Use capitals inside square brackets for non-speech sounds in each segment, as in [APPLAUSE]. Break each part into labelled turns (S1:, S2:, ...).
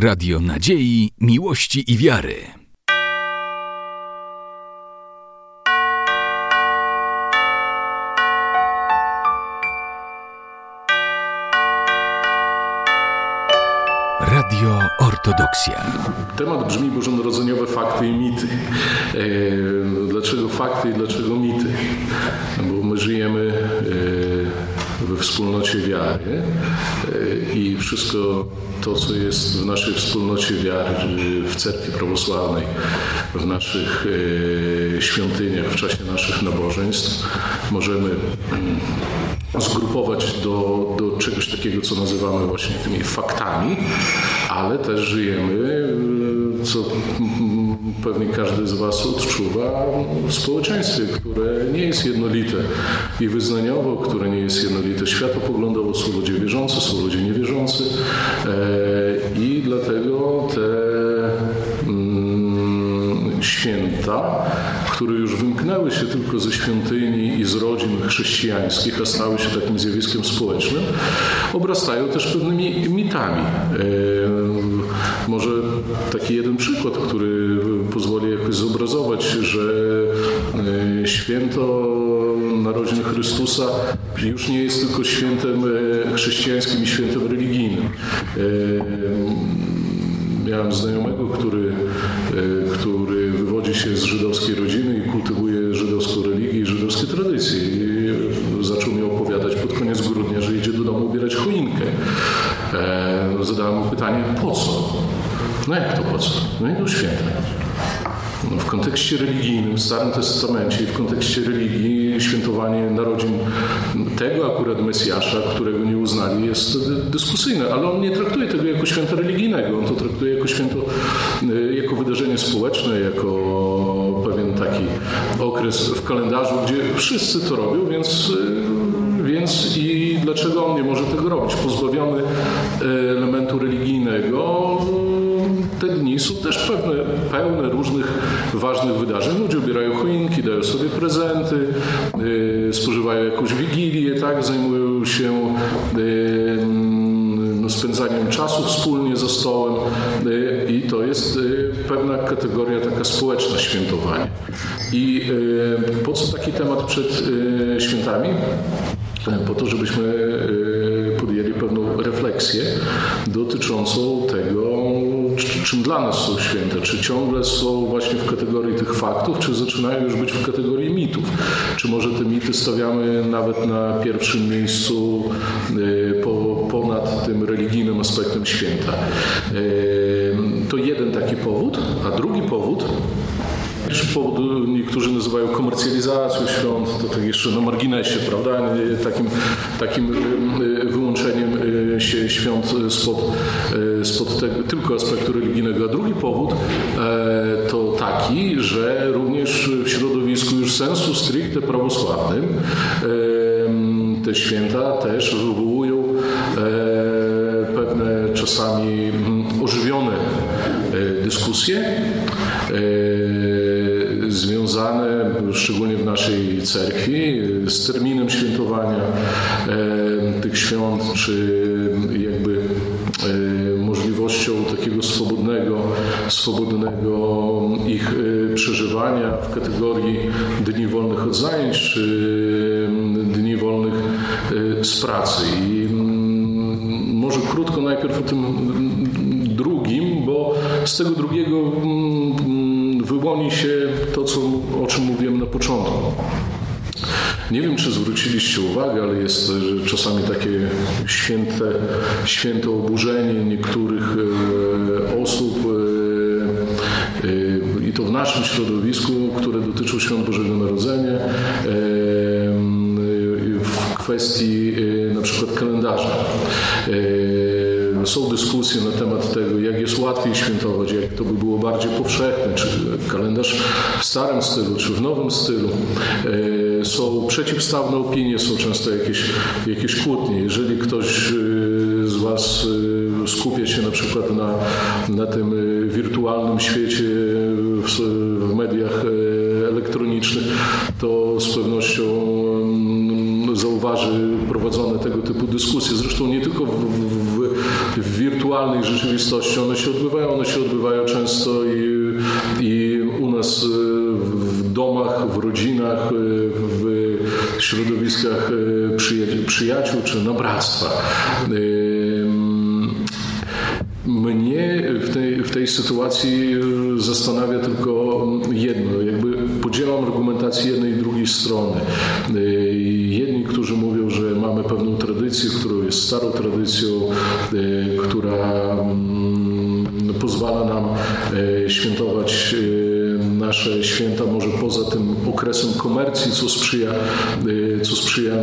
S1: Radio Nadziei, Miłości i Wiary. Radio Ortodoksja.
S2: Temat brzmi bożonarodzeniowe fakty i mity. E, dlaczego fakty i dlaczego mity? Bo my żyjemy e, we wspólnocie wiary e, i wszystko to, co jest w naszej wspólnocie wiary, w cerkwi prawosławnej, w naszych świątyniach, w czasie naszych nabożeństw, możemy mm, zgrupować do, do czegoś takiego, co nazywamy właśnie tymi faktami, ale też żyjemy, co pewnie każdy z Was odczuwa, w społeczeństwie, które nie jest jednolite i wyznaniowo, które nie jest jednolite światopoglądowo. Są ludzie wierzący, są ludzie niewierzący e, i dlatego te mm, święta które już wymknęły się tylko ze świątyni i z rodzin chrześcijańskich, a stały się takim zjawiskiem społecznym, obrastają też pewnymi mitami. E, może taki jeden przykład, który pozwoli jakoś zobrazować, że e, święto narodzin Chrystusa już nie jest tylko świętem e, chrześcijańskim i świętem religijnym. Miałem znajomego, który, który wywodzi się z żydowskiej rodziny i kultywuje żydowską religię i żydowskie tradycje. I zaczął mi opowiadać pod koniec grudnia, że idzie do domu ubierać choinkę. E, zadałem mu pytanie, po co? No jak to po co? No i do święta. No, w kontekście religijnym, w Starym Testamencie i w kontekście religii świętowanie narodzin tego akurat Mesjasza, którego nie uznali, jest dyskusyjne, ale on nie traktuje tego jako święto religijnego, on to traktuje jako święto, e, jako wydarzenie społeczne, jako pewien taki okres w kalendarzu, gdzie wszyscy to robią, więc e, więc i dlaczego on nie może tego robić? Pozbawiony e, elementu religijnego, te dni są też pewne, pełne różnych ważnych wydarzeń. Ludzie ubierają choinki, dają sobie prezenty, yy, spożywają jakąś wigilię, tak? zajmują się yy, no, spędzaniem czasu wspólnie za stołem yy, i to jest pewna kategoria taka społeczna świętowanie. I po co taki temat przed świętami? Po to, żebyśmy podjęli pewną refleksję dotyczącą tego, czym dla nas są święte? Czy ciągle są właśnie w kategorii tych faktów, czy zaczynają już być w kategorii mitów? Czy może te mity stawiamy nawet na pierwszym miejscu y, po, ponad tym religijnym aspektem święta? Y, to jeden taki powód, a drugi powód Pierwszy powód niektórzy nazywają komercjalizacją świąt, to tak jeszcze na marginesie, prawda? Takim, takim wyłączeniem się świąt spod, spod tego, tylko aspektu religijnego. A drugi powód e, to taki, że również w środowisku już sensu stricte prawosławnym te święta też wywołują e, pewne czasami ożywione e, dyskusje związane, szczególnie w naszej cerkwi, z terminem świętowania e, tych świąt, czy jakby e, możliwością takiego swobodnego, swobodnego ich e, przeżywania w kategorii dni wolnych od zajęć, czy dni wolnych z pracy. I mm, może krótko najpierw o tym drugim, bo z tego drugiego mm, wyłoni się to, co, o czym mówiłem na początku. Nie wiem, czy zwróciliście uwagę, ale jest czasami takie święte, święte oburzenie niektórych osób naszym środowisku, które dotyczą świąt Bożego Narodzenia w kwestii na przykład kalendarza są dyskusje na temat tego, jak jest łatwiej świętować, jak to by było bardziej powszechne, czy kalendarz w starym stylu, czy w nowym stylu. Są przeciwstawne opinie, są często jakieś, jakieś kłótnie. Jeżeli ktoś z Was skupia się na przykład na, na tym wirtualnym świecie w, mediach elektronicznych, to z pewnością zauważy prowadzone tego typu dyskusje. Zresztą nie tylko w, w, w wirtualnej rzeczywistości. One się odbywają, one się odbywają często i, i u nas w domach, w rodzinach, w środowiskach przyjaciół czy na bractwach. Mnie w tej, w tej sytuacji zastanawia tylko jedno, jakby podzielam argumentację jednej i drugiej strony. Jedni, którzy mówią, że mamy pewną tradycję, która jest starą tradycją, która mm, pozwala nam świętować nasze święta może poza tym okresem komercji, co sprzyja, y, co sprzyja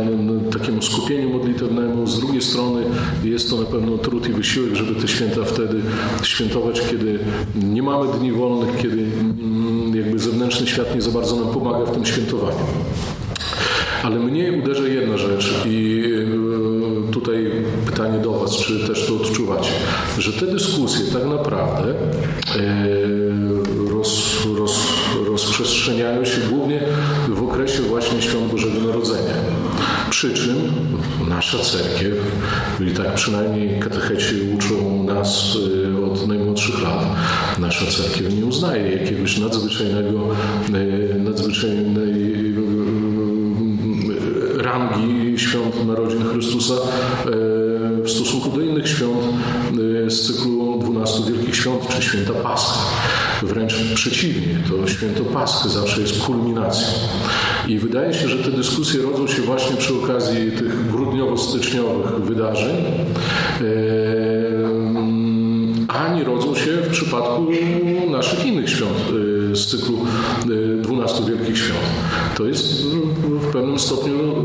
S2: takiemu skupieniu modlitewnemu. Z drugiej strony jest to na pewno trud i wysiłek, żeby te święta wtedy świętować, kiedy nie mamy dni wolnych, kiedy mm, jakby zewnętrzny świat nie za bardzo nam pomaga w tym świętowaniu. Ale mnie uderza jedna rzecz i y, tutaj pytanie do Was, czy też to odczuwacie, że te dyskusje tak naprawdę y, rozprzestrzeniają się głównie w okresie właśnie Świąt Bożego Narodzenia. Przy czym nasza cerkiew, i tak przynajmniej katecheci uczą nas y, od najmłodszych lat, nasza cerkiew nie uznaje jakiegoś nadzwyczajnego, nadzwyczajnej rangi świąt narodzin Chrystusa w stosunku do innych świąt z cyklu 12 Wielkich Świąt, czy święta Paschy. Wręcz przeciwnie, to święto Paschy zawsze jest kulminacją. I wydaje się, że te dyskusje rodzą się właśnie przy okazji tych grudniowo-styczniowych wydarzeń, e, a nie rodzą się w przypadku naszych innych świąt z cyklu 12 Wielkich Świąt. To jest w pewnym stopniu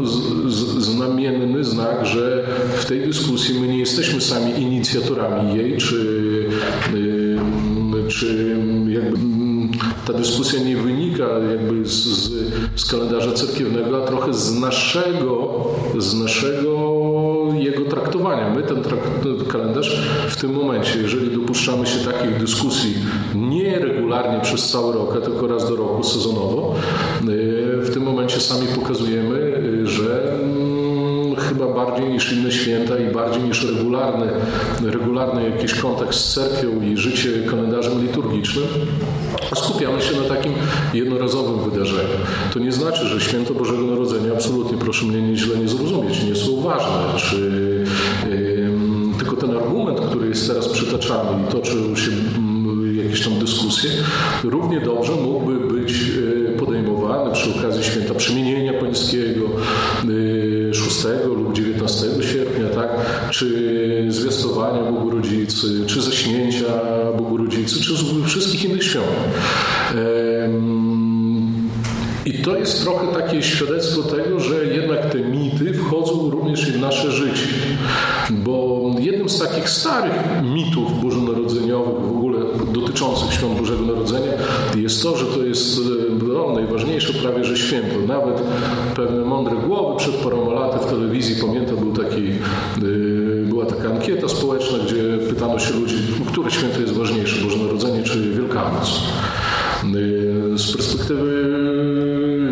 S2: znamienny znak, że w tej dyskusji my nie jesteśmy sami inicjatorami jej, czy, czy jakby ta dyskusja nie wynika jakby z, z, z kalendarza cerkiewnego, a trochę z naszego, z naszego jego traktowania. My ten kalendarz w tym momencie, jeżeli dopuszczamy się takich dyskusji nie regularnie przez cały rok, a tylko raz do roku sezonowo, y, w tym momencie sami pokazujemy, niż inne święta i bardziej niż regularny, regularny jakiś kontakt z cerkwią i życie kalendarzem liturgicznym, skupiamy się na takim jednorazowym wydarzeniu. To nie znaczy, że święto Bożego Narodzenia, absolutnie proszę mnie nie źle nie zrozumieć, nie są ważne, czy yy, tylko ten argument, który jest teraz przytaczany i toczył się jakieś tam dyskusje, równie dobrze mógłby być y, podejmowany przy okazji święta przemienienia pańskiego 6 y, lub 19 sierpnia, tak? Czy zwiastowania Bogu Rodzicy, czy zaśnięcia Bogu Rodzicy, czy wszystkich innych świąt. I to jest trochę takie świadectwo tego, że jednak te mity wchodzą również i w nasze życie. Bo jednym z takich starych mitów bożonarodzeniowych, w ogóle dotyczących świąt Bożego Narodzenia, jest to, że to jest no, najważniejsze prawie, że święto. Nawet pewne mądre głowy przed paroma laty w telewizji, pamiętam, był taki, y, była taka ankieta społeczna, gdzie pytano się ludzi, które święto jest ważniejsze, Boże Narodzenie czy Wielkanoc. Y, z perspektywy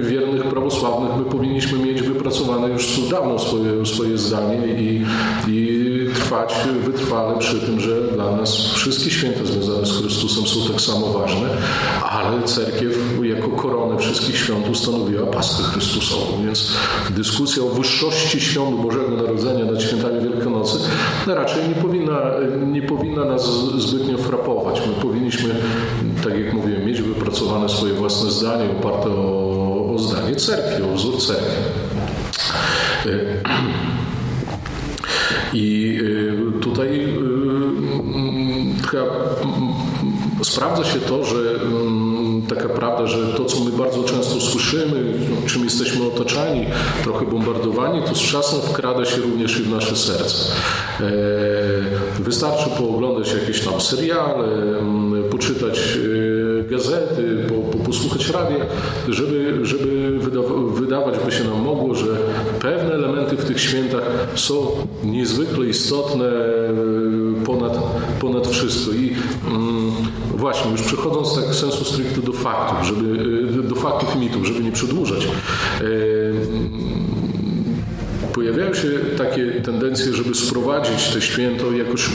S2: wiernych prawosławnych my powinniśmy mieć wypracowane już dawno swoje, swoje zdanie i trwać wytrwale przy tym, że dla nas wszystkie święta związane z Chrystusem są tak samo ważne, ale cerkiew jako koronę wszystkich świąt ustanowiła Paschę Chrystusową, więc dyskusja o wyższości świąt Bożego Narodzenia nad świętami Wielkanocy raczej nie powinna, nie powinna nas zbytnio frapować. My powinniśmy, tak jak mówiłem, mieć wypracowane swoje własne zdanie oparte o, o zdanie cerkwi, o wzór cerkwi. [CLEARS THROAT] I y, tutaj y, chyba sprawdza się to, że mm, taka prawda, że to, co my bardzo często słyszymy, czym jesteśmy otaczani, trochę bombardowani, to z czasem wkrada się również i w nasze serce. Wystarczy pooglądać jakieś tam seriale, mm, poczytać e, gazety, posłuchać radia, żeby, żeby wydawać by się nam mogło, że pewne elementy w tych świętach są niezwykle istotne e, ponad, ponad wszystko. I mm, właśnie, już przechodząc tak sensu stricte do faktów, żeby, e, do faktów i mitów, żeby nie przedłużać. E, pojawiają się takie tendencje, żeby sprowadzić te święto jakoś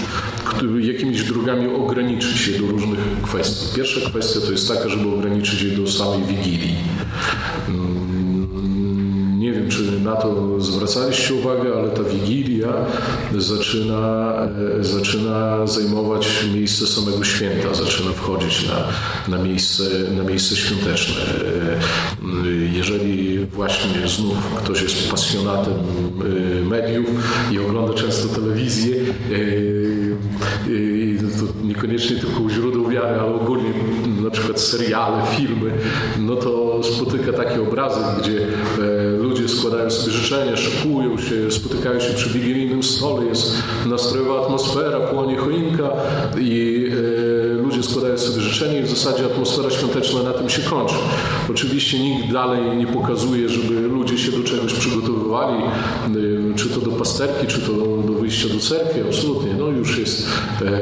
S2: jakimiś drogami ograniczyć się do różnych kwestii. Pierwsza kwestia to jest taka, żeby ograniczyć je do samej Wigilii. Mm, nie wiem, czy na to zwracaliście uwagę, ale ta Wigilia zaczyna, e, zaczyna zajmować miejsce samego święta, zaczyna wchodzić na, na, miejsce, na miejsce świąteczne. E, jeżeli właśnie znów ktoś jest pasjonatem e, mediów i ogląda często telewizję, i to niekoniecznie tylko u źródeł wiary, ale ogólnie na przykład seriale, filmy, no to spotyka takie obrazy, gdzie ludzie składają sobie życzenia, szykują się, spotykają się przy wigilijnym stole, jest nastrojowa atmosfera, płonie choinka i e, składają sobie życzenia i w zasadzie atmosfera świąteczna na tym się kończy. Oczywiście nikt dalej nie pokazuje, żeby ludzie się do czegoś przygotowywali, czy to do pasterki, czy to do wyjścia do cerkwi, absolutnie. No już jest e,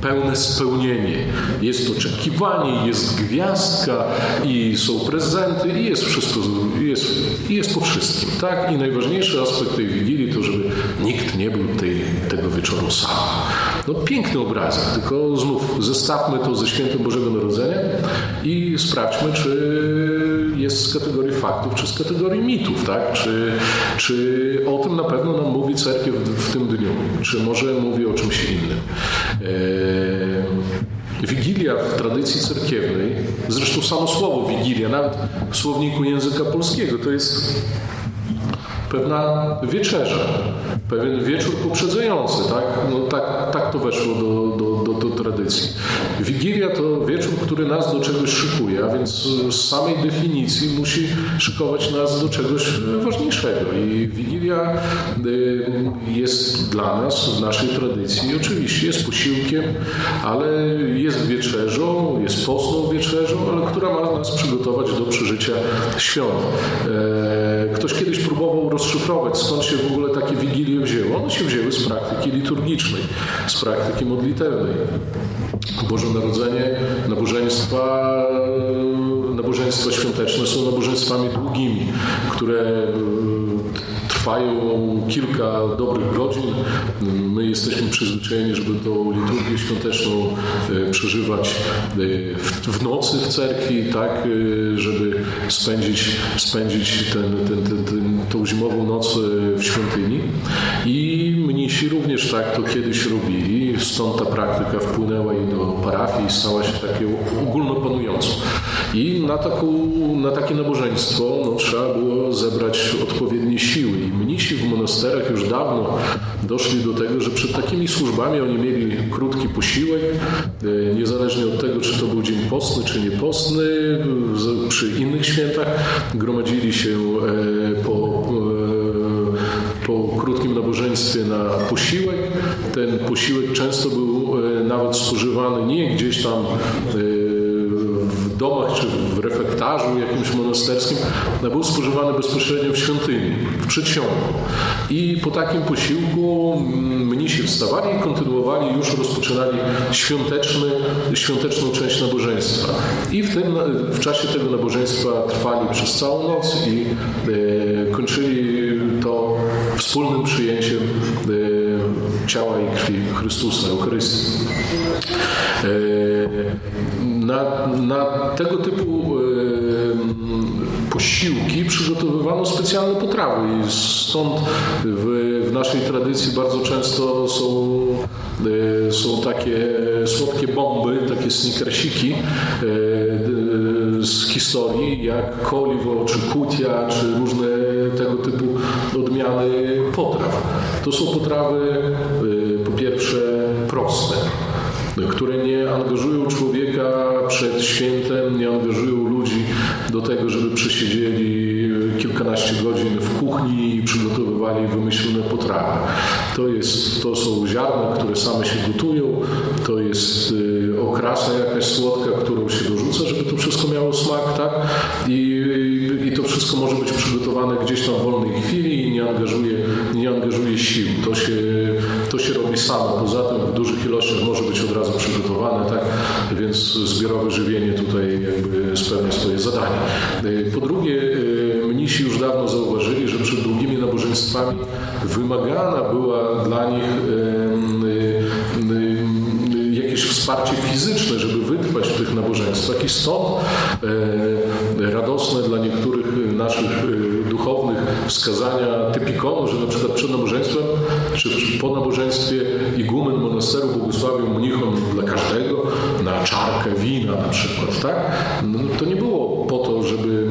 S2: pełne spełnienie. Jest oczekiwanie, jest gwiazdka i są prezenty i jest wszystko, jest, jest po wszystkim. Tak? I najważniejszy aspekt tej Wigilii to, żeby nikt nie był tej, tego wieczoru sam. No piękny obrazek, tylko znów zestawmy to ze świętem Bożego Narodzenia i sprawdźmy, czy jest z kategorii faktów, czy z kategorii mitów, tak? Czy, czy o tym na pewno nam mówi cerkiew w, tym dniu, czy może mówi o czymś innym. Eee, Wigilia w tradycji cerkiewnej, zresztą samo słowo Wigilia, nawet w słowniku języka polskiego, to jest pewna wieczerza, pewien wieczór poprzedzający, tak? No, tak, tak to weszło do, do, tradycji. Wigilia to wieczór, który nas do czegoś szykuje, a więc z samej definicji musi szykować nas do czegoś ważniejszego. I Wigilia y, jest dla nas, w naszej tradycji, oczywiście jest posiłkiem, ale jest wieczerzą, jest postną wieczerzą, ale która ma nas przygotować do przeżycia świąt. E, ktoś kiedyś próbował rozszyfrować, skąd się w ogóle takie wigilie wzięły. One się wzięły z praktyki liturgicznej, z praktyki modlitewnej. Boże Narodzenie, nabożeństwa, nabożeństwa świąteczne są nabożeństwami długimi, które trwają kilka dobrych godzin. My jesteśmy przyzwyczajeni, żeby tą liturgię świąteczną e, przeżywać e, w, nocy w cerkwi, tak, e, żeby spędzić, spędzić ten, ten, ten, ten, tą zimową noc w świątyni. I mnisi również tak to kiedyś robili, stąd ta praktyka wpłynęła i do parafii i stała się taką ogólnopanującą. I na, taką, na takie nabożeństwo no, trzeba było zebrać odpowiednie siły. I mnisi w monasterach już dawno doszli do tego, że przed takimi służbami oni mieli krótki posiłek, e, niezależnie od tego, czy to był dzień postny, czy niepostny. Przy innych świętach gromadzili się e, po e, po krótkim nabożeństwie na posiłek. Ten posiłek często był nawet spożywany nie gdzieś tam w domach czy w refektarzu jakimś monasterskim, był spożywany bezpośrednio w świątyni, w przedsionku. I po takim posiłku mnisi wstawali i kontynuowali, już rozpoczynali świąteczny, świąteczną część nabożeństwa. I w, tym, w czasie tego nabożeństwa trwali przez całą noc i e, kończyli to wspólnym przyjęciem e, ciała i krwi Chrystusa, Eucharystii. E, na, na tego typu posiłki przygotowywano specjalne potrawy i stąd w, w naszej tradycji bardzo często są, e, są takie słodkie bomby, takie snickersiki e, z historii, jak koliwo, czy kutia, czy różne tego typu odmiany potraw. To są potrawy e, po pierwsze proste, które nie angażują człowieka przed świętem, nie angażują ludzi do tego, żeby przesiedzieli kilkanaście godzin w kuchni i przygotowywali wymyślone potrawy. To, jest, to są ziarna, które same się gotują, to jest y, okrasa jakaś słodka, którą się dorzuca, żeby to wszystko miało smak, tak? I, i to wszystko może być przygotowane gdzieś tam w wolnej chwili i nie angażuje, nie angażuje sił. To się, to się robi samo. Poza tym w dużych ilościach może być od razu przygotowane, tak? Więc zbiorowe żywienie tutaj jakby spełnia swoje zadanie. Y, po drugie, y, mnisi już dawno zauważyli, że przed długimi nabożeństwami wymagana była dla nich jakieś wsparcie fizyczne, żeby wytrwać w tych nabożeństwach i stąd radosne dla niektórych naszych duchownych wskazania typikonu, że na przykład przed nabożeństwem czy po nabożeństwie igumen monasteru błogosławił mnichom dla każdego na czarkę wina na przykład, tak? No, to nie było po to, żeby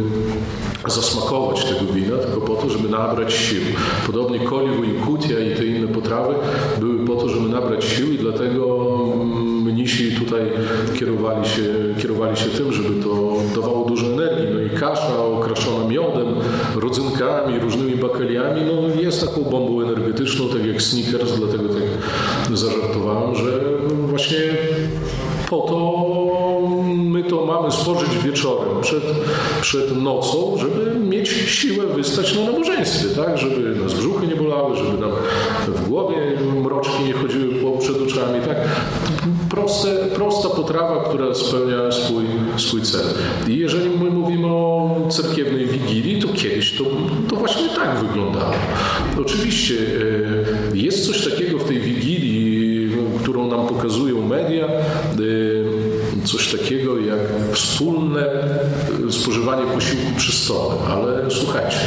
S2: zasmakować tego wina, tylko po to, żeby nabrać sił. Podobnie koliwo i kutia i te inne potrawy były po to, żeby nabrać sił i dlatego mnisi tutaj kierowali się, kierowali się tym, żeby to dawało dużo energii. Kasza okraszona miodem, rodzynkami, różnymi bakaliami, no jest taką bombą energetyczną, tak jak Snickers, dlatego tak zażartowałem, że właśnie po to my to mamy spożyć wieczorem przed, przed nocą, żeby mieć siłę wystać na nabożeństwie, tak? Żeby nas brzuchy nie bolały, żeby nam w głowie mroczki nie chodziły przed oczami, tak? Proste, prosta potrawa, która spełnia swój, swój cel. I jeżeli my mówimy o cerkiewnej wigilii, to kiedyś to, to właśnie tak wyglądało. Oczywiście e, jest coś takiego w tej wigilii, którą nam pokazują media, e, coś takiego jak wspólne spożywanie posiłku przy stole. Ale słuchajcie,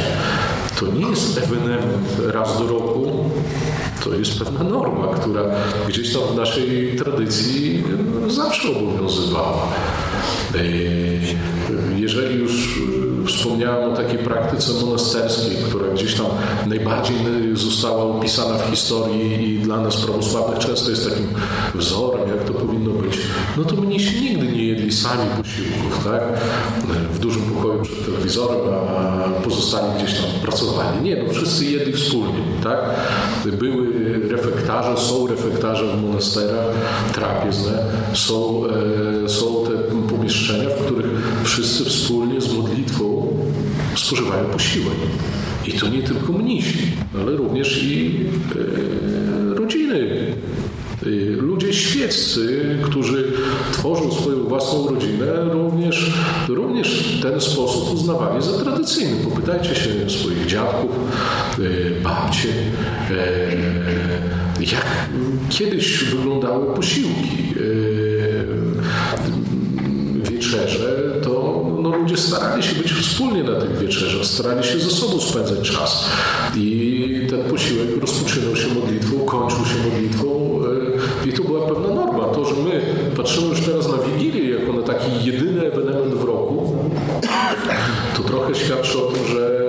S2: to nie jest ewenement raz do roku, to jest pewna norma, która gdzieś tam w naszej tradycji zawsze obowiązywała. Jeżeli już wspomniałem o takiej praktyce monasterskiej, która gdzieś tam najbardziej została opisana w historii i dla nas prawosławnych często jest takim wzorem, jak to powinno być, no to mnisi nigdy nie jedli sami posiłków, tak? W dużym pokoju przed telewizorem, a pozostali gdzieś tam pracowali. Nie, no wszyscy jedli wspólnie, tak? Były refektarze, są refektarze w monasterach, trapiezne, są, e, są te pomieszczenia, w których wszyscy wspólnie z modlitwą spożywają posiłek. I to nie tylko mnisi, ale również i e, rodziny Ludzie świeccy, którzy tworzą swoją własną rodzinę, również, również ten sposób uznawali za tradycyjny. Popytajcie się swoich dziadków, babcie, jak kiedyś wyglądały posiłki wieczerze, to no, ludzie starali się być wspólnie na tych wieczerzach, starali się ze sobą spędzać czas. I ten posiłek rozpoczynał się modlitwą, kończył się modlitwą była pewna norma. To, że my patrzymy już teraz na Wigilię jako na taki jedyny ewenement w roku, to trochę świadczy o tym, że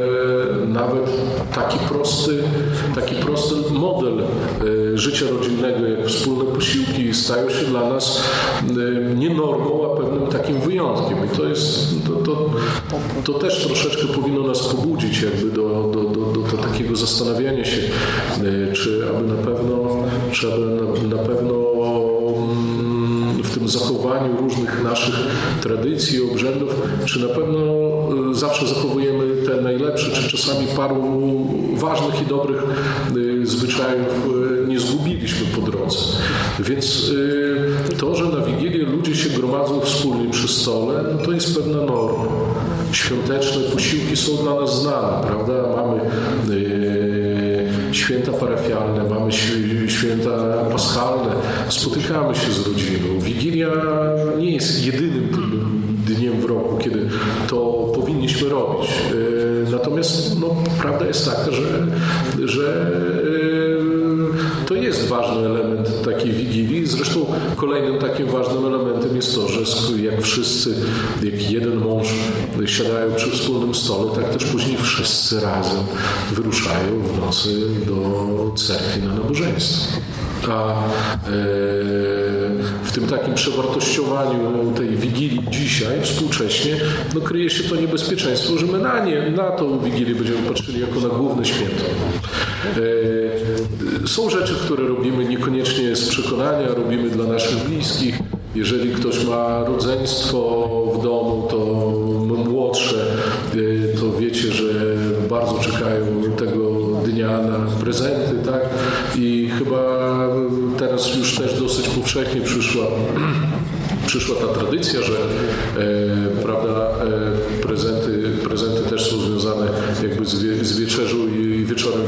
S2: nawet taki prosty, taki prosty model e, życia rodzinnego, jak wspólne posiłki, stają się dla nas e, nie normą, a pewnym takim wyjątkiem. I to jest, to, to, to też troszeczkę powinno nas pobudzić jakby do, do, do, do, takiego zastanawiania się, e, czy aby na pewno, aby na, na pewno mm, w tym zachowaniu różnych naszych tradycji, obrzędów, czy na pewno zawsze zachowujemy te najlepsze, czy czasami paru ważnych i dobrych y, zwyczajów y, nie zgubiliśmy po drodze. Więc y, to, że na Wigilię ludzie się gromadzą wspólnie przy stole, no to jest pewna norma. Świąteczne posiłki są dla nas znane, prawda? Mamy święta parafialne, mamy święta paschalne, spotykamy się z rodziną. Wigilia nie jest jedynym dniem w roku, kiedy to powinniśmy robić. E, natomiast no, prawda jest taka, że, że to jest ważny element takiej wigilii. Zresztą kolejnym takim ważnym elementem jest to, że jak wszyscy, jak jeden mąż siadają przy wspólnym stole, tak też później wszyscy razem wyruszają w nocy do cerkwi na nabożeństwo. A e, w tym takim przewartościowaniu tej wigilii dzisiaj, współcześnie, no kryje się to niebezpieczeństwo, że my na nie, na tą wigilię będziemy patrzyli jako na główne święto. E, są rzeczy, które robimy niekoniecznie z przekonania, robimy dla naszych bliskich. Jeżeli ktoś ma rodzeństwo w domu, to młodsze, e, to wiecie, że bardzo czekają tego dnia na prezenty, tak? I chyba teraz już też dosyć powszechnie przyszła przyszła ta tradycja, że e, prawda, e, prezenty, prezenty też są związane jakby z, wie, z wieczerzą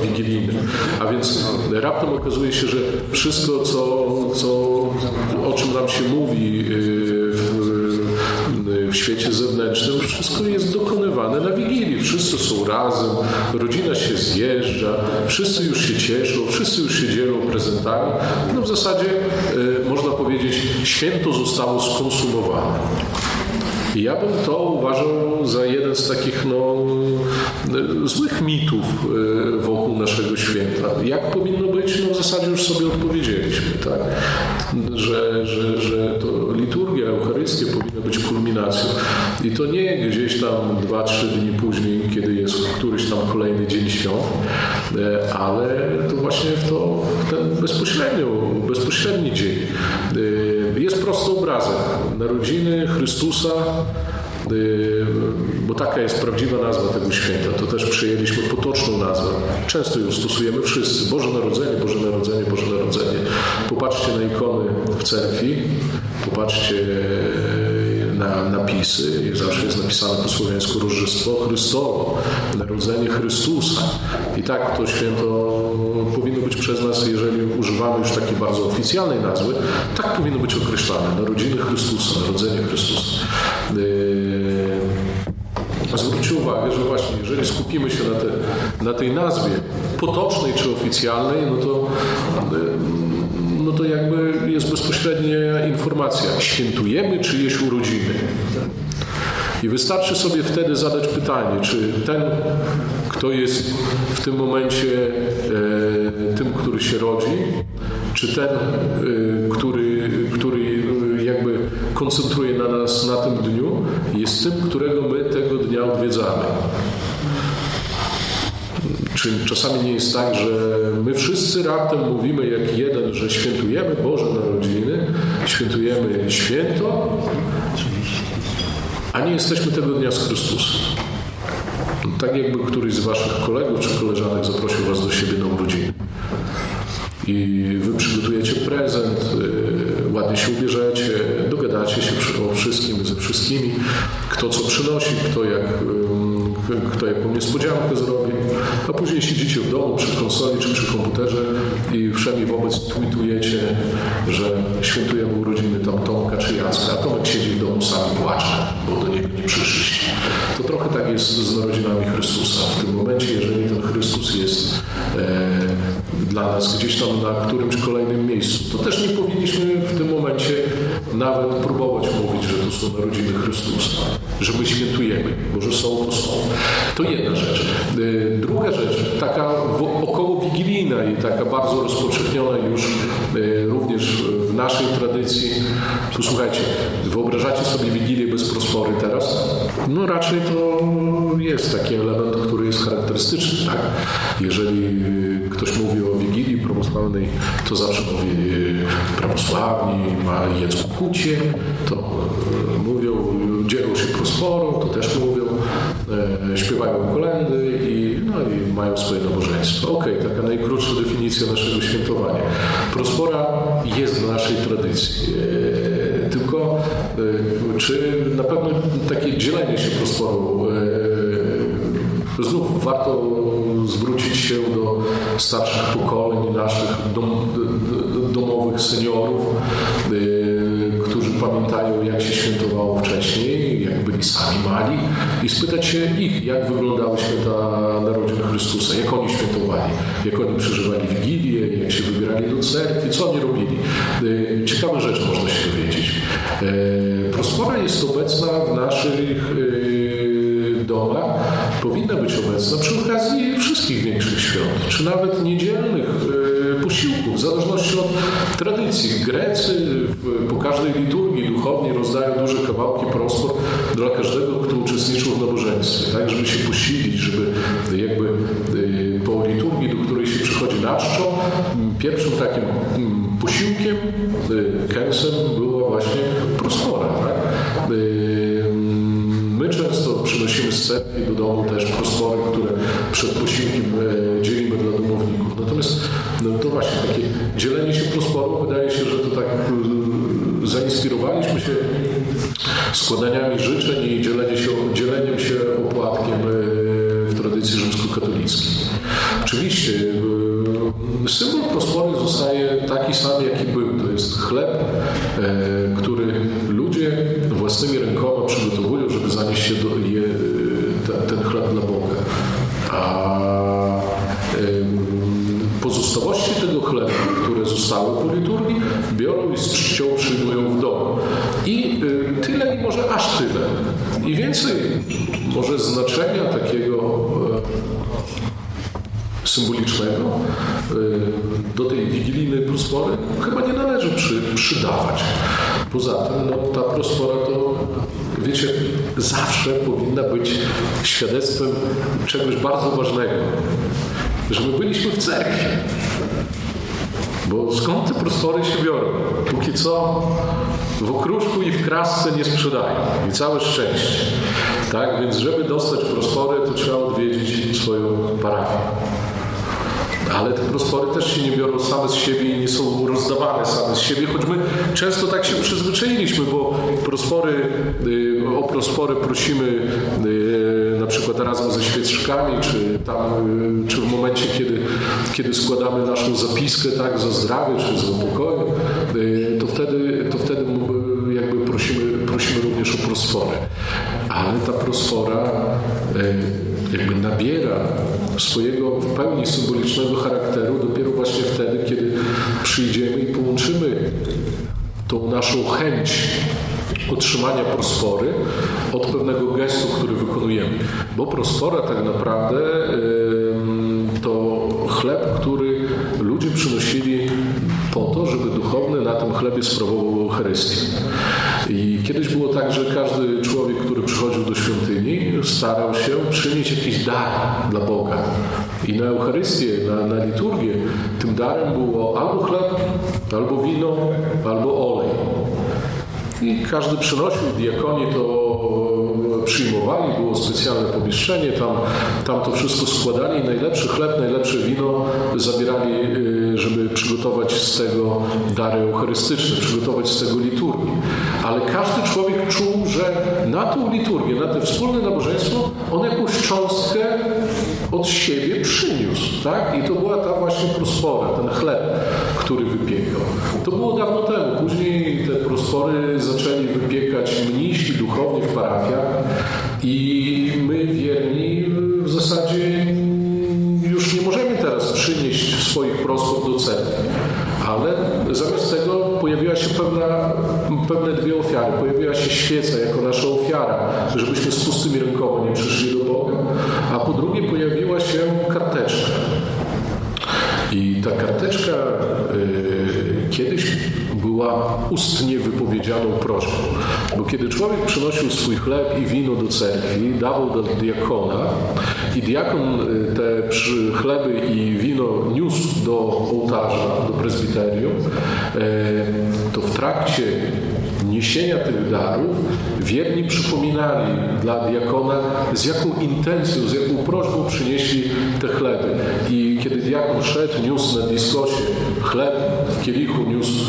S2: wigilijnym. A więc raptem okazuje się, że wszystko, co, co, o czym nam się mówi w, w świecie zewnętrznym, wszystko jest dokonywane na Wigilii. Wszyscy są razem, rodzina się zjeżdża, wszyscy już się cieszą, wszyscy już się dzielą prezentami. No w zasadzie można powiedzieć, święto zostało skonsumowane. I ja bym to uważał za jeden z takich no, złych mitów e, wokół naszego święta. Jak powinno być? No w zasadzie już sobie odpowiedzieliśmy, tak? Że, że, że to liturgia, Eucharystia powinna być kulminacją. I to nie gdzieś tam dwa, trzy dni później, kiedy jest któryś tam kolejny dzień świąt, e, ale to właśnie w, to, w ten bezpośrednio, bezpośredni dzień. Jest prosty obrazek narodziny Chrystusa Y, bo taka jest prawdziwa nazwa tego święta. To też przyjęliśmy potoczną nazwę. Często ją stosujemy wszyscy. Boże Narodzenie, Boże Narodzenie, Boże Narodzenie. Popatrzcie na ikony w cerkwi, popatrzcie y, na napisy. Zawsze jest napisane po słowiańsku Różdżestwo Chrystowo, Narodzenie Chrystusa. I tak to święto przez nas, jeżeli używamy już takiej bardzo oficjalnej nazwy, tak powinno być określane. Narodziny Chrystusa, Narodzenie Chrystusa. Yy, zwróćcie uwagę, że właśnie jeżeli skupimy się na, te, na tej nazwie potocznej czy oficjalnej, no to, yy, no to jakby jest bezpośrednia informacja. Świętujemy czyjeś urodziny. I wystarczy sobie wtedy zadać pytanie, czy ten, kto jest w tym momencie e, tym, który się rodzi, czy ten, e, który, który jakby koncentruje na nas na tym dniu, jest tym, którego my tego dnia odwiedzamy. Czy czasami nie jest tak, że my wszyscy raptem mówimy jak jeden, że świętujemy Boże Narodziny, świętujemy święto, a nie jesteśmy tego dnia z Chrystusem. Tak jakby któryś z waszych kolegów czy koleżanek zaprosił was do siebie na urodziny. I wy przygotujecie prezent, y, ładnie się ubierzecie, dogadacie się o wszystkim ze wszystkimi, kto co przynosi, kto jak kto jaką niespodziankę zrobi, a później siedzicie w domu przy konsoli czy przy komputerze i wszemi wobec tweetujecie, że świętujemy urodziny tam Tomka czy Jacka, a Tomek siedzi w domu sam i płacze, bo do niego nie przyszliście. To trochę tak jest z narodzinami Chrystusa. W tym momencie, jeżeli ten Chrystus jest e, dla nas gdzieś tam na którymś kolejnym miejscu, to też nie powinniśmy w tym momencie nawet próbować mówić, że to są narodziny Chrystusa, że my świętujemy, bo że są, to są. To jedna rzecz. Y, druga rzecz, taka około wigilijna i taka bardzo rozpowszechniona już y, również w naszej tradycji. Tu słuchajcie, wyobrażacie sobie Wigilię bez prospory teraz? No raczej to jest taki element, który jest charakterystyczny, tak? Jeżeli y, ktoś mówi o Wigilii prawosławnej, to zawsze mówi prawosławni, ma jedzą kucie, to mówią, dzielą się prosporą, to też mówią, e, śpiewają kolendy i, no, i mają swoje nabożeństwo. Okej, okay, taka najkrótsza definicja naszego świętowania. Prospora jest w naszej tradycji. E, tylko e, czy na pewno takie dzielenie się prosporą Znów warto zwrócić się do starszych pokoleń, naszych dom, domowych seniorów, którzy pamiętają, jak się świętowało wcześniej, jak byli sami mali i spytać się ich, jak wyglądały święta narodzin Chrystusa, jak oni świętowali, jak oni przeżywali Wigilię, jak się wybierali do cerkwi, co oni robili. Y, ciekawe rzeczy można się dowiedzieć. Y, Prospora jest obecna w naszych y, powinna być obecna przy okazji wszystkich większych świąt, czy nawet niedzielnych posiłków, w zależności od tradycji. Grecy po każdej liturgii duchowni rozdają duże kawałki prospor dla każdego, kto uczestniczył w nabożeństwie, tak, żeby się posilić, żeby jakby y, po liturgii, do której się przychodzi na czczo, pierwszym takim posiłkiem, y, kęsem była właśnie prospora. Tak? Przynosimy z cerkwi do domu też prospory, które przed posiłkiem dzielimy dla domowników. Natomiast no to właśnie takie dzielenie się prosporą, wydaje się, że to tak zainspirowaliśmy się składaniami życzeń i dzielenie się, dzieleniem się opłatkiem e, w tradycji rzymskokatolickiej. Oczywiście symbol prospory zostaje taki sam, jaki był. To jest chleb, który ludzie własnymi rękoma przygotowują, żeby zanieść się do, je, ten chleb dla Boga. A pozostałości tego chleba, które zostały po liturgii, biorą i z czcią przyjmują w domu. I y, tyle, i może aż tyle. I więcej może znaczenia takiego e, symbolicznego e, do tej wigilijnej prospory chyba nie należy przy, przydawać. Poza tym no, ta prospora to, wiecie, zawsze powinna być świadectwem czegoś bardzo ważnego że my byliśmy w cerkwi. Bo skąd te prostory się biorą? Póki co w okruszku i w krasce nie sprzedają. I całe szczęście. Tak? Więc żeby dostać prostory, to trzeba odwiedzić swoją parafię. Ale te prostory też się nie biorą same z siebie i nie są rozdawane same z siebie, choć my często tak się przyzwyczailiśmy, bo prospory, y, o prospory prosimy y, na przykład razem ze świeczkami, czy tam, y, czy w momencie, kiedy, kiedy składamy naszą zapiskę tak, za zdrowie, czy za pokoju, to wtedy, to wtedy jakby prosimy, prosimy również o prosforę. Ale ta prosfora jakby nabiera swojego w pełni symbolicznego charakteru dopiero właśnie wtedy, kiedy przyjdziemy i połączymy tą naszą chęć otrzymania prospory od pewnego gestu, który wykonujemy. Bo prospora tak naprawdę to chleb, który ludzie przynosili po to, żeby duchowny na tym chlebie sprawował Eucharystię. I kiedyś było tak, że każdy człowiek, starał się przynieść jakiś dar dla Boga. I na Eucharystię, na, na liturgię, tym darem było albo chleb, albo wino, albo olej. I każdy przynosił, diakoni to przyjmowali, było specjalne pomieszczenie, tam, tam to wszystko składali, najlepszy chleb, najlepsze wino zabierali, y, żeby przygotować z tego dary eucharystyczne, przygotować z tego liturgię. Ale każdy człowiek czuł, że na tą liturgię, na to wspólne nabożeństwo, on jakąś cząstkę od siebie przyniósł. Tak? I to była ta właśnie prospora, ten chleb, który wypiekał. To było dawno temu. Później te prospory zaczęli wypiekać mnisi duchowni w parafiach i my wierni w zasadzie już nie możemy teraz przynieść swoich prospor do cerkwi. Ale zamiast tego pojawiła się pewna, pewne dwie ofiary. Pojawiła się świeca jako nasza ofiara, żebyśmy z pustymi rękoma nie przyszli do Boga. A po drugie pojawiła się karteczka. I ta karteczka y, kiedyś była ustnie wypowiedzianą prośbą. Bo kiedy człowiek przynosił swój chleb i wino do cerkwi, dawał do diakona i diakon y, te chleby i wino niósł do ołtarza, do prezbiterium, y, to w trakcie niesienia tych darów wierni przypominali dla diakona, z jaką intencją, z jaką prośbą przynieśli te chleby. I kiedy diakon szedł, niósł na diskosie chleb, w kielichu niósł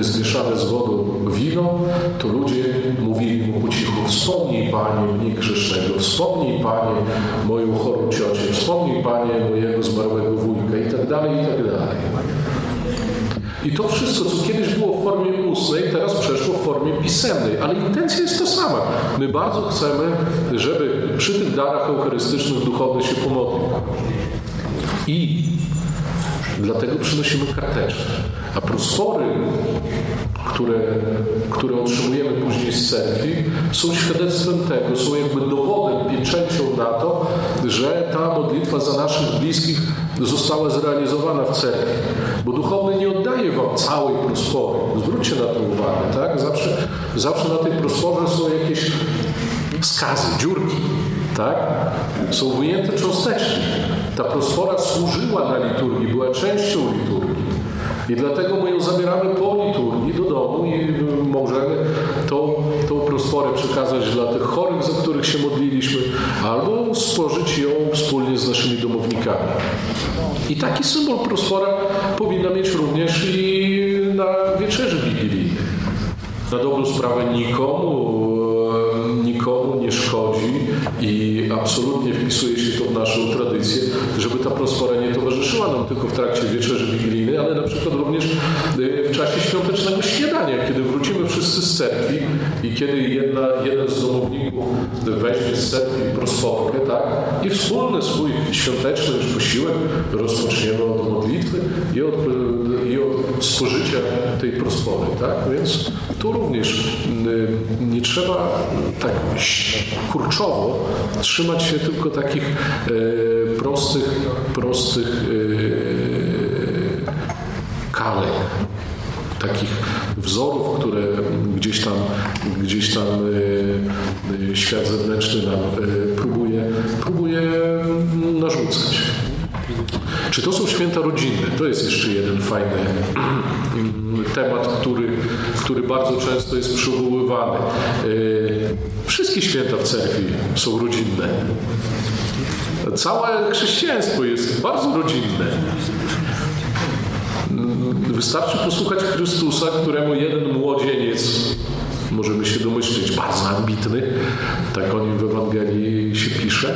S2: e, zmieszane z wodą wino, to ludzie mówili mu po cichu, wspomnij Panie mnie grzesznego, wspomnij Panie moją chorą ciocię, wspomnij Panie mojego zmarłego wujka i tak dalej, i tak dalej. I to wszystko, co kiedyś było w formie ustnej, teraz przeszło w formie pisemnej, ale intencja jest ta sama. My bardzo chcemy, żeby przy tych darach eucharystycznych duchowny się pomodlił. I dlatego przynosimy karteczkę. A prospory, które, które otrzymujemy później z cerkwi, są świadectwem tego, są jakby dowodem, pieczęcią na to, że ta modlitwa za naszych bliskich została zrealizowana w cerkwi. Bo duchowny nie oddaje wam całej prospory. Zwróćcie na to uwagę, tak? Zawsze, zawsze na tej prosporze są jakieś skazy, dziurki, tak? Są wyjęte cząsteczki. Ta prospora służyła na liturgii, była częścią liturgii. I dlatego my ją zabieramy po liturgii domu i możemy tą, tą prosforę przekazać dla tych chorych, za których się modliliśmy, albo spożyć ją wspólnie z naszymi domownikami. I taki symbol prosfora powinna mieć również i na wieczerzy wigilijnej. Na dobrą sprawę nikomu, nikomu nie szkodzi i absolutnie wpisuje się to w naszą tradycję, żeby ta prospera nie towarzyszyła nam tylko w trakcie wieczerzy wigilijnej, ale na przykład również w czasie świątecznego śniadania, kiedy wrócimy wszyscy z cerkwi i kiedy jedna, jeden z domowników weźmie z cerkwi prosperkę, tak? I wspólny swój świąteczny już posiłek rozpoczniemy od modlitwy i od, i od spożycia tej prospory, tak? Więc tu również nie trzeba tak kurczowo trzymać się tylko takich e, prostych, prostych kalek, takich wzorów, które gdzieś tam, gdzieś tam e, świat zewnętrzny nam próbuje, próbuje narzucać. Czy to są święta rodzinne? To jest jeszcze jeden fajny temat, który, który bardzo często jest przywoływany. E, wszystkie święta w cerkwi są rodzinne. Całe chrześcijaństwo jest bardzo rodzinne. Wystarczy posłuchać Chrystusa, któremu jeden młodzieniec możemy się domyślić, bardzo ambitny, tak o nim w Ewangelii się pisze,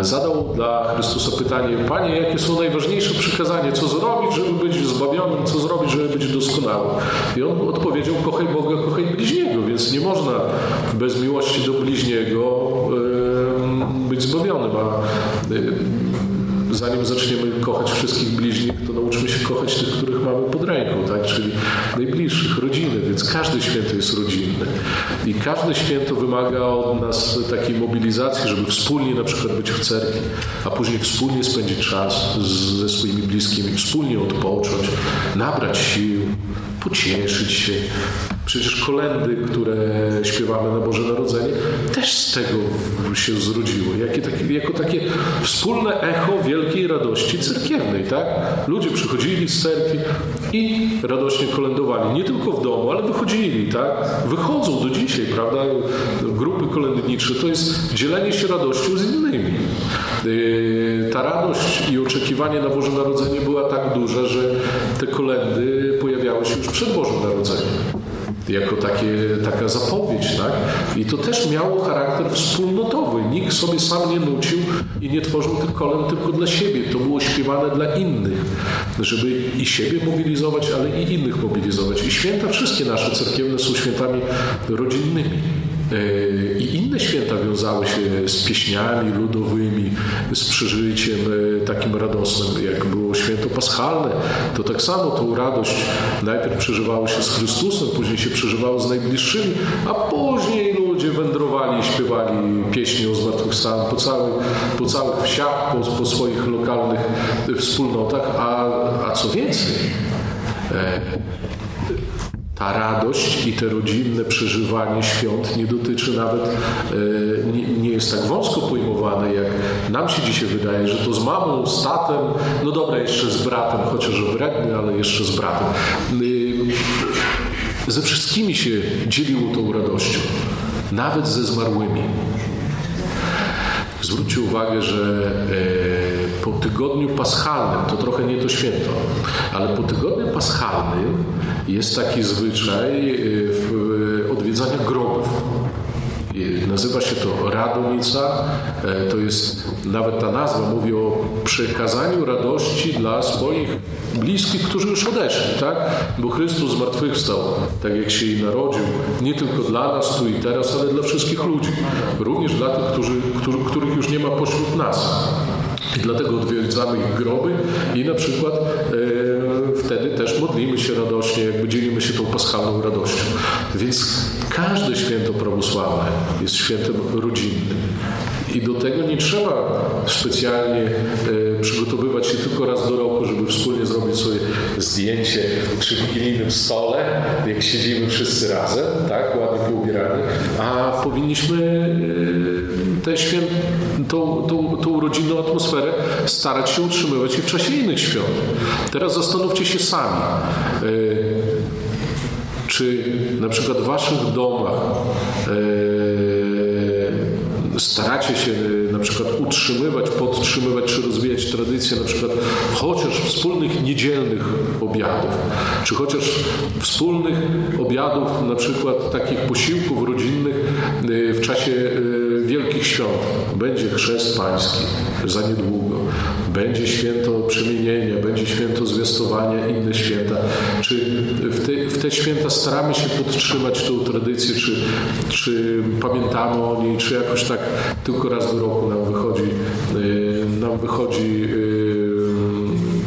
S2: zadał dla Chrystusa pytanie, Panie, jakie są najważniejsze przykazania, co zrobić, żeby być zbawionym, co zrobić, żeby być doskonałym. I on odpowiedział, kochaj Boga, kochaj bliźniego, więc nie można bez miłości do bliźniego być zbawionym, a zanim zaczniemy kochać wszystkich bliźnich, to nauczmy się kochać tych, których mamy pod ręką, tak? czyli najbliższych, rodziny, więc każde święto jest rodzinne. I każde święto wymaga od nas takiej mobilizacji, żeby wspólnie na przykład być w cerkwi, a później wspólnie spędzić czas ze swoimi bliskimi, wspólnie odpocząć, nabrać sił, pocieszyć się, Przecież kolendy, które śpiewamy na Boże Narodzenie, też z tego się zrodziły. Jakie takie, jako takie wspólne echo wielkiej radości cerkiewnej. Tak? Ludzie przychodzili z cerkwi i radośnie kolędowali. Nie tylko w domu, ale wychodzili. Tak? Wychodzą do dzisiaj, prawda? Grupy kolędnicze to jest dzielenie się radością z innymi. Yy, ta radość i oczekiwanie na Boże Narodzenie była tak duża, że te kolendy pojawiały się już przed Bożym Narodzeniem jako takie, taka zapowiedź, tak? I to też miało charakter wspólnotowy. Nikt sobie sam nie nucił i nie tworzył tych kolen tylko dla siebie. To było śpiewane dla innych, żeby i siebie mobilizować, ale i innych mobilizować. I święta wszystkie nasze cerkiewne są świętami rodzinnymi. E, I inne święta wiązały się z pieśniami ludowymi, z przeżyciem e, takim radosnym, jak było święto paschalne. To tak samo tą radość najpierw przeżywało się z Chrystusem, później się przeżywało z najbliższymi, a później ludzie wędrowali, śpiewali pieśni o zmartwychwstaniu po całych, po całych wsiach, po, po swoich lokalnych wspólnotach, a, a co więcej, ta radość i te rodzinne przeżywanie świąt nie dotyczy nawet, e, nie, nie, jest tak wąsko pojmowane, jak nam się dzisiaj wydaje, że to z mamą, z tatem, no dobra, jeszcze z bratem, chociaż wredny, ale jeszcze z bratem. E, ze wszystkimi się dzieliło tą radością, nawet ze zmarłymi. Zwróćcie uwagę, że e, po tygodniu paschalnym, to trochę nie to święto, ale po tygodniu paschalnym jest taki zwyczaj e, odwiedzania grobów. Nazywa się to Radonica. E, to jest, nawet ta nazwa mówi o przekazaniu radości dla swoich bliskich, którzy już odeszli, tak? Bo Chrystus zmartwychwstał, tak jak się i narodził, nie tylko dla nas tu i teraz, ale dla wszystkich ludzi. Również dla tych, którzy, których już nie ma pośród nas. I dlatego odwiedzamy ich groby i na przykład e, modlimy się radośnie, jakby dzielimy się tą paschalną radością. Więc każde święto prawosławne jest świętem rodzinnym. I do tego nie trzeba specjalnie e, przygotowywać się tylko raz do roku, żeby wspólnie zrobić sobie zdjęcie przy wigilijnym stole, jak siedzimy wszyscy razem, tak, ładnie poubierani, a powinniśmy e, tę, święt, tą, tą, tą rodzinną atmosferę starać się utrzymywać i w czasie innych świąt. Teraz zastanówcie się sami. E, czy na przykład w waszych domach staracie się y, na przykład utrzymywać, podtrzymywać czy rozwijać tradycję na przykład chociaż wspólnych niedzielnych obiadów, czy chociaż wspólnych obiadów, na przykład takich posiłków rodzinnych w czasie wielkich świąt. Będzie chrzest pański za niedługo, będzie święto przemienienia, będzie święto zwiastowania, inne święta. Czy w te, w te święta staramy się podtrzymać tą tradycję, czy, czy pamiętamy o niej, czy jakoś tak tylko raz do roku nam wychodzi, y, nam wychodzi y,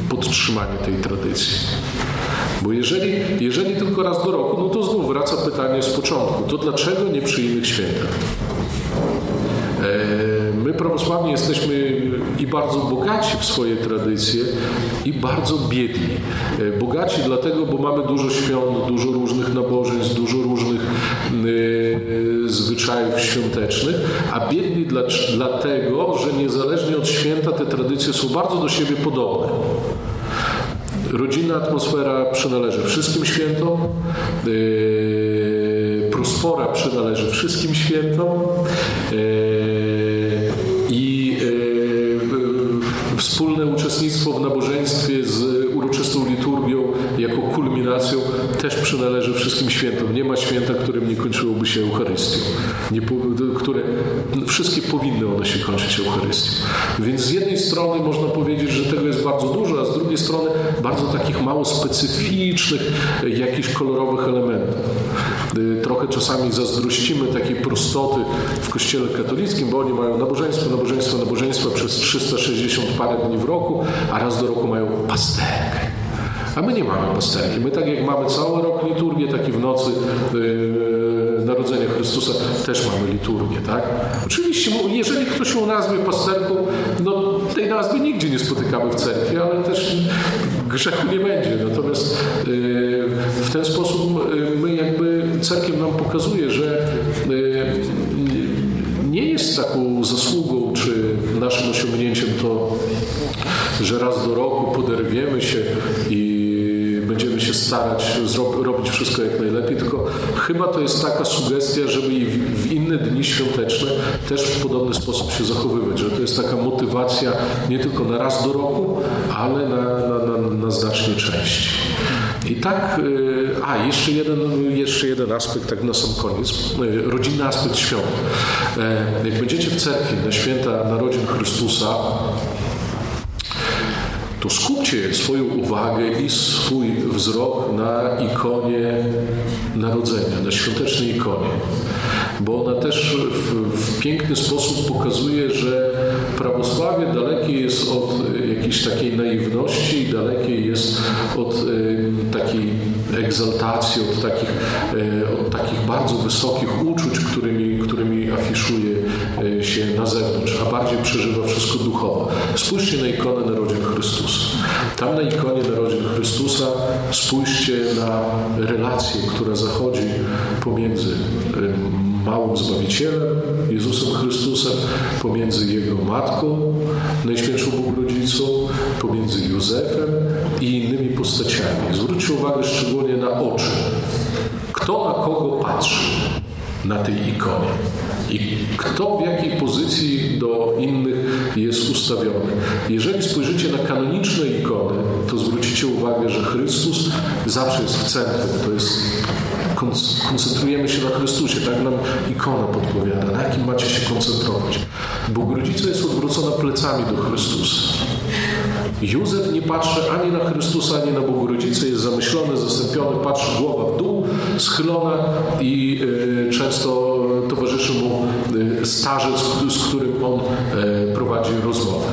S2: podtrzymanie tej tradycji. Bo jeżeli, jeżeli tylko raz do roku, no to znów wraca pytanie z początku. To dlaczego nie przy innych świętach? E, my prawosławni jesteśmy i bardzo bogaci w swoje tradycje i bardzo biedni. E, bogaci dlatego, bo mamy dużo świąt, dużo różnych nabożeństw, dużo różnych y, zwyczajów świątecznych, a biedni dla, dlatego, że niezależnie od święta te tradycje są bardzo do siebie podobne. Rodzinna atmosfera przynależy wszystkim świętom. Prospora przynależy wszystkim świętom. Yy, I yy, wspólne uczestnictwo w nabożeństwie z uroczystą liturgią jako kulminacją też przynależy wszystkim świętom. Nie ma święta, którym nie kończyłoby się Eucharystią. Nie, które, wszystkie powinny one się kończyć Eucharystią. Więc z jednej strony można powiedzieć, że tego jest bardzo dużo, a z drugiej strony bardzo takich mało specyficznych, jakichś kolorowych elementów. Y, trochę czasami zazdrościmy takiej prostoty w kościele katolickim, bo oni mają nabożeństwo, nabożeństwo, nabożeństwo przez 360 parę dni w roku, a raz do roku mają pasterkę. A my nie mamy pasterki. My tak jak mamy cały rok liturgię, tak i w nocy yy, Narodzenia Chrystusa też mamy liturgię, tak? Oczywiście, jeżeli ktoś ją nazwie pasterką, no tej nazwy nigdzie nie spotykamy w cerkwi, ale też grzechu nie będzie. Natomiast yy, w ten sposób yy, my jakby cerkiew nam pokazuje, że yy, nie jest taką zasługą czy naszym osiągnięciem to, że raz do roku poderwiemy się i starać robić wszystko jak najlepiej, tylko chyba to jest taka sugestia, żeby i w inne dni świąteczne też w podobny sposób się zachowywać, że to jest taka motywacja nie tylko na raz do roku, ale na, na, na, na znacznie częściej. I tak, y, a jeszcze jeden, jeszcze jeden aspekt, tak na sam koniec, y, rodzinny aspekt świąt. E, jak będziecie w cerkwi na święta narodzin Chrystusa, to skupcie swoją uwagę i swój wzrok na ikonie narodzenia, na świątecznej ikonie, bo ona też w, w piękny sposób pokazuje, że prawosławie dalekie jest od jakiejś takiej naiwności dalekie jest od y, takiej egzaltacji, od takich, y, od takich bardzo wysokich uczuć, którymi, którymi afiszuje się na zewnątrz, a bardziej przeżywa wszystko duchowo. Spójrzcie na ikonę narodzin Chrystusa. Tam na ikonie narodzin Chrystusa spójrzcie na relację, która zachodzi pomiędzy małym Zbawicielem, Jezusem Chrystusem, pomiędzy Jego Matką, Najświętszą Bogorodzicą, pomiędzy Józefem i innymi postaciami. Zwróćcie uwagę szczególnie na oczy. Kto na kogo patrzy na tej ikonie? I kto w jakiej pozycji do innych jest ustawiony. Jeżeli spojrzycie na kanoniczne ikony, to zwrócicie uwagę, że Chrystus zawsze jest w centrum. To jest koncentrujemy się na Chrystusie, tak nam ikona podpowiada, na jakim macie się koncentrować. Bogorodzica jest odwrócona plecami do Chrystusa. Józef nie patrzy ani na Chrystusa, ani na Bogorodzicę, jest zamyślony, zastąpiony, patrzy głowa w dół, schylona i y, często towarzyszy mu y, starzec, z którym on y, prowadzi rozmowę.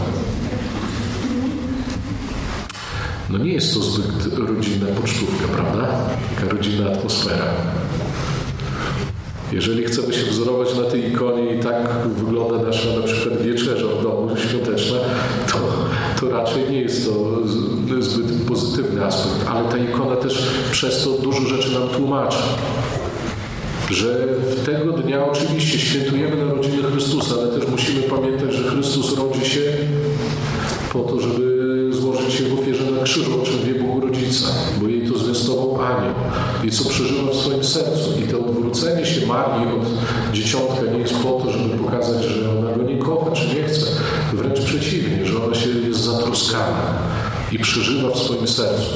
S2: No nie jest to zbyt rodzinna pocztówka, prawda? Taka rodzinna atmosfera. Jeżeli chcemy się wzorować na tej ikonie i tak wygląda nasza na przykład wieczerza w domu świąteczna, to, raczej nie jest to zbyt pozytywny aspekt, ale ta ikona też przez to dużo rzeczy nam tłumaczy. Że tego dnia oczywiście świętujemy narodziny Chrystusa, ale też musimy pamiętać, że Chrystus rodzi się po to, żeby złożyć się w ofierze na krzyżu, o czym wie Bogorodzica, bo jej to zwiastował anioł i co przeżywa w swoim sercu. I to odwrócenie się Marii od dzieciątka nie jest po to, żeby pokazać, że ona go nie kocha, czy nie chce. Wręcz przeciwnie, że ona się jest zatroskana i przeżywa w swoim sercu.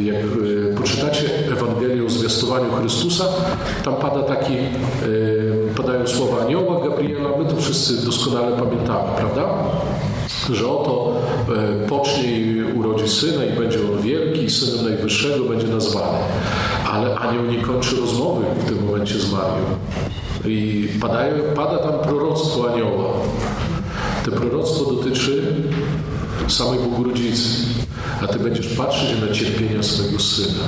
S2: Jak e, poczytacie Ewangelię o zwiastowaniu Chrystusa, tam pada taki, e, padają słowa anioła Gabriela, my to wszyscy doskonale pamiętamy, prawda? Że oto pocznie i urodzi syna i będzie on wielki synem Najwyższego będzie nazwany. Ale anioł nie kończy rozmowy w tym momencie z Marią. I pada tam proroctwo anioła. To proroctwo dotyczy samej Bogurodzicy. A Ty będziesz patrzeć na cierpienia swojego Syna.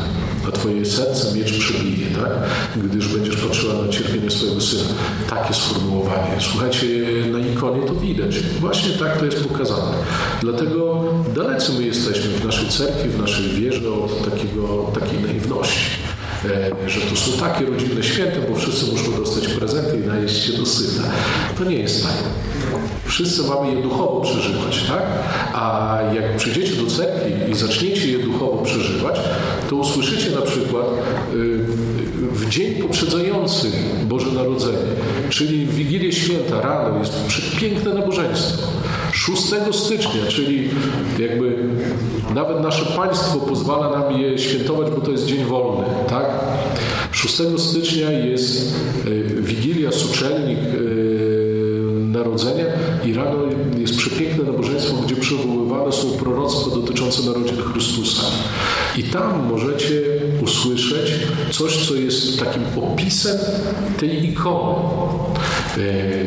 S2: A Twoje serce miecz przebije, tak? Gdyż będziesz patrzyła na cierpienie swojego Syna. Takie sformułowanie. Słuchajcie, na ikonie to widać. Właśnie tak to jest pokazane. Dlatego dalecy my jesteśmy w naszej cerkwi, w naszej wierze od takiego, takiej naiwności. E, że to są takie rodzinne święta, bo wszyscy muszą dostać prezenty i najeść się do syta. To nie jest tak. Wszyscy mamy je duchowo przeżywać, tak? A jak przyjdziecie do cerkwi i zaczniecie je duchowo przeżywać, to usłyszycie na przykład y, w dzień poprzedzający Boże Narodzenie, czyli w Wigilię Święta rano jest przepiękne nabożeństwo. 6 stycznia, czyli jakby nawet nasze państwo pozwala nam je świętować, bo to jest dzień wolny, tak? 6 stycznia jest y, Wigilia Suczelnik y, Narodzenia i rano jest przepiękne nabożeństwo, gdzie przywoływane są proroctwa dotyczące narodzin Chrystusa. I tam możecie usłyszeć coś, co jest takim opisem tej ikony. Y,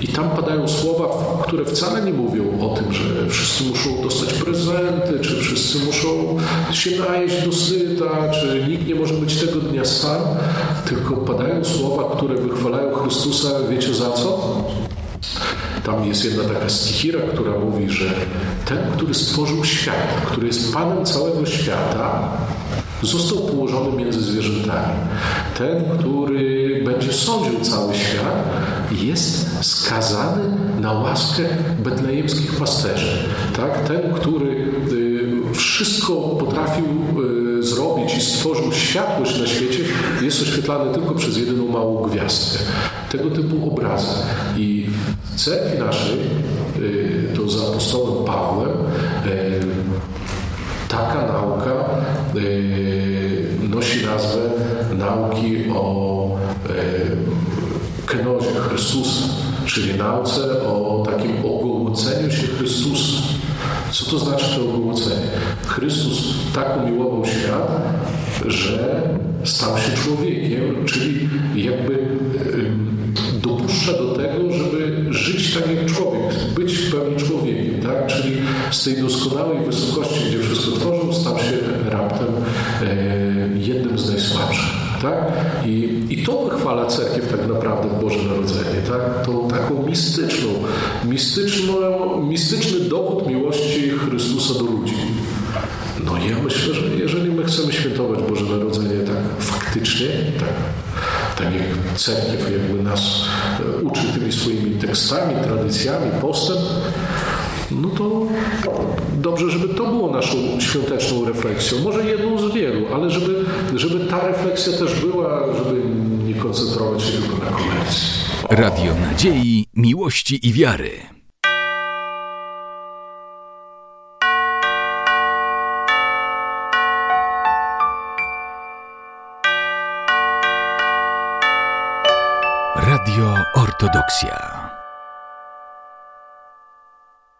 S2: i tam padają słowa, które wcale nie mówią o tym, że wszyscy muszą dostać prezenty, czy wszyscy muszą się najeść do syta, czy nikt nie może być tego dnia sam, tylko padają słowa, które wychwalają Chrystusa, wiecie za co? Tam jest jedna taka stichira, która mówi, że ten, który stworzył świat, który jest Panem całego świata, został położony między zwierzętami. Ten, który będzie sądził cały świat, jest skazany na łaskę betlejemskich pasterzy. Tak? Ten, który y, wszystko potrafił y, zrobić i stworzył światłość na świecie, jest oświetlany tylko przez jedyną małą gwiazdkę. Tego typu obrazy. I cerkwi naszej, y, to za apostołem Pawłem, taka nauka nosi nazwę nauki o kenozie Chrystusa, czyli nauce o takim ogołoceniu się Chrystusa. Co to znaczy to ogołocenie? Chrystus tak umiłował świat, że stał się człowiekiem, czyli jakby dopuszcza do tego, żeby żyć człowiek, być w pełni człowiekiem, tak? Czyli z tej doskonałej wysokości, gdzie wszystko tworzył, stał się raptem e, jednym z najsłabszych. Tak? I, I to wychwala cerkiew tak naprawdę w Boże Narodzenie. Tak? Tą taką mistyczną, mistyczną, mistyczny dowód miłości Chrystusa do ludzi. No ja myślę, że jeżeli my chcemy świętować Boże Narodzenie tak faktycznie, tak, tak jak cerkiew jakby nas e, uczy tymi swoimi tekstami, tradycjami, postem, no to dobrze, żeby to było naszą świąteczną refleksją. Może jedną z wielu, ale żeby, żeby ta refleksja też była, żeby nie koncentrować się tylko na komercji.
S1: Radio Nadziei, Miłości i Wiary. Ortodoksja.